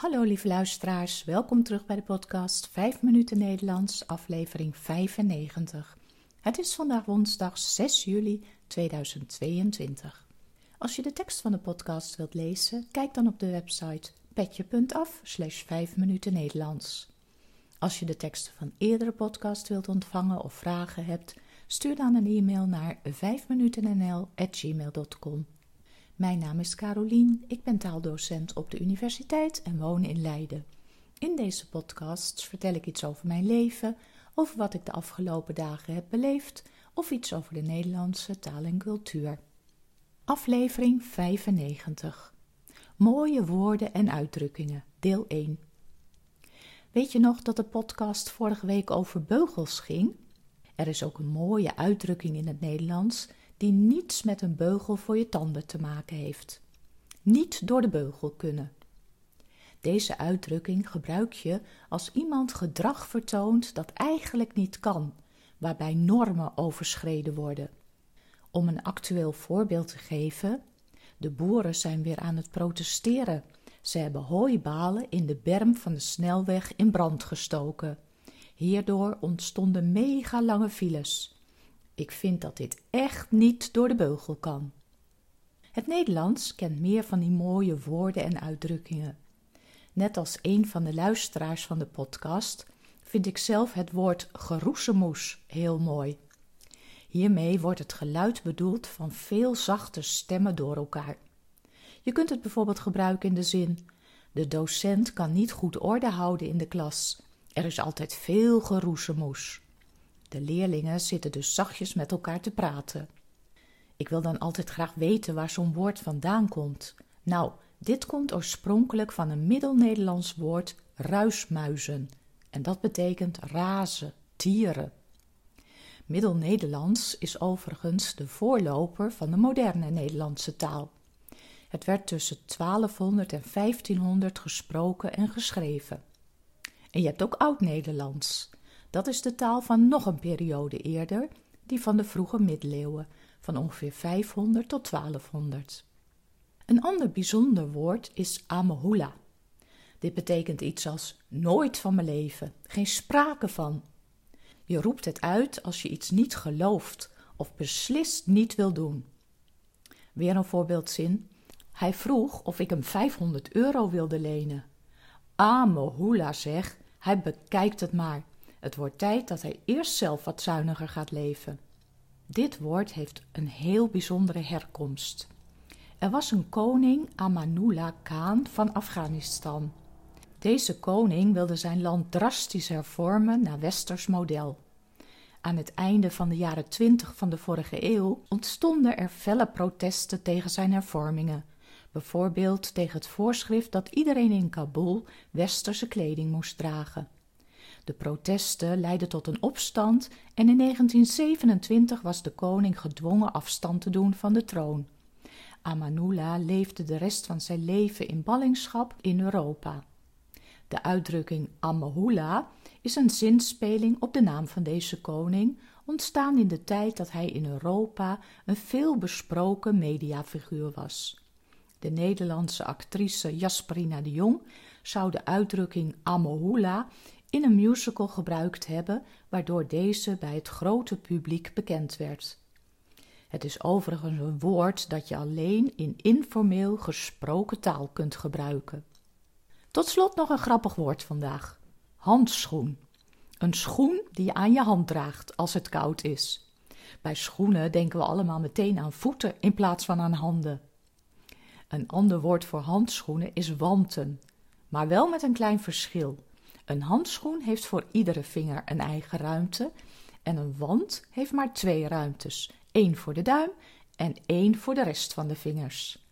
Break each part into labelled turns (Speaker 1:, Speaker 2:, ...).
Speaker 1: Hallo lieve luisteraars, welkom terug bij de podcast 5 minuten Nederlands, aflevering 95. Het is vandaag woensdag 6 juli 2022. Als je de tekst van de podcast wilt lezen, kijk dan op de website petje.af slash 5 minuten Nederlands. Als je de teksten van eerdere podcast wilt ontvangen of vragen hebt, stuur dan een e-mail naar 5minutennl.gmail.com. Mijn naam is Carolien, ik ben taaldocent op de universiteit en woon in Leiden. In deze podcasts vertel ik iets over mijn leven, over wat ik de afgelopen dagen heb beleefd of iets over de Nederlandse taal en cultuur. Aflevering 95 Mooie woorden en uitdrukkingen, deel 1. Weet je nog dat de podcast vorige week over beugels ging? Er is ook een mooie uitdrukking in het Nederlands die niets met een beugel voor je tanden te maken heeft. Niet door de beugel kunnen. Deze uitdrukking gebruik je als iemand gedrag vertoont dat eigenlijk niet kan, waarbij normen overschreden worden. Om een actueel voorbeeld te geven, de boeren zijn weer aan het protesteren. Ze hebben hooibalen in de berm van de snelweg in brand gestoken. Hierdoor ontstonden mega lange files. Ik vind dat dit echt niet door de beugel kan. Het Nederlands kent meer van die mooie woorden en uitdrukkingen. Net als een van de luisteraars van de podcast vind ik zelf het woord geroezemoes heel mooi. Hiermee wordt het geluid bedoeld van veel zachte stemmen door elkaar. Je kunt het bijvoorbeeld gebruiken in de zin: De docent kan niet goed orde houden in de klas. Er is altijd veel geroezemoes. De leerlingen zitten dus zachtjes met elkaar te praten. Ik wil dan altijd graag weten waar zo'n woord vandaan komt. Nou, dit komt oorspronkelijk van een Middel-Nederlands woord ruismuizen. En dat betekent razen, tieren. Middel-Nederlands is overigens de voorloper van de moderne Nederlandse taal. Het werd tussen 1200 en 1500 gesproken en geschreven. En je hebt ook Oud-Nederlands. Dat is de taal van nog een periode eerder, die van de vroege middeleeuwen, van ongeveer 500 tot 1200. Een ander bijzonder woord is amahula. Dit betekent iets als nooit van mijn leven, geen sprake van. Je roept het uit als je iets niet gelooft of beslist niet wil doen. Weer een voorbeeldzin. Hij vroeg of ik hem 500 euro wilde lenen. Amahula zeg, hij bekijkt het maar. Het wordt tijd dat hij eerst zelf wat zuiniger gaat leven. Dit woord heeft een heel bijzondere herkomst. Er was een koning, Amanullah Khan van Afghanistan. Deze koning wilde zijn land drastisch hervormen naar westers model. Aan het einde van de jaren twintig van de vorige eeuw ontstonden er felle protesten tegen zijn hervormingen, bijvoorbeeld tegen het voorschrift dat iedereen in Kabul westerse kleding moest dragen. De protesten leidden tot een opstand en in 1927 was de koning gedwongen afstand te doen van de troon. Amanullah leefde de rest van zijn leven in ballingschap in Europa. De uitdrukking Amahula is een zinspeling op de naam van deze koning, ontstaan in de tijd dat hij in Europa een veel besproken mediafiguur was. De Nederlandse actrice Jasperina de Jong zou de uitdrukking Amahula in een musical gebruikt hebben, waardoor deze bij het grote publiek bekend werd. Het is overigens een woord dat je alleen in informeel gesproken taal kunt gebruiken. Tot slot nog een grappig woord vandaag: handschoen. Een schoen die je aan je hand draagt als het koud is. Bij schoenen denken we allemaal meteen aan voeten in plaats van aan handen. Een ander woord voor handschoenen is wanten, maar wel met een klein verschil. Een handschoen heeft voor iedere vinger een eigen ruimte en een wand heeft maar twee ruimtes, één voor de duim en één voor de rest van de vingers.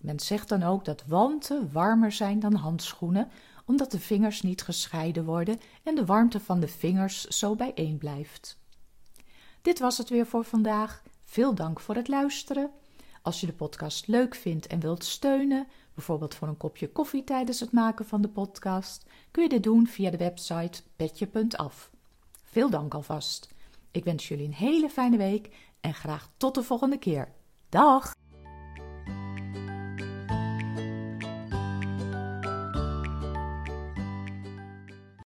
Speaker 1: Men zegt dan ook dat wanten warmer zijn dan handschoenen, omdat de vingers niet gescheiden worden en de warmte van de vingers zo bijeen blijft. Dit was het weer voor vandaag. Veel dank voor het luisteren. Als je de podcast leuk vindt en wilt steunen, bijvoorbeeld voor een kopje koffie tijdens het maken van de podcast, kun je dit doen via de website petje.af. Veel dank alvast. Ik wens jullie een hele fijne week en graag tot de volgende keer. Dag!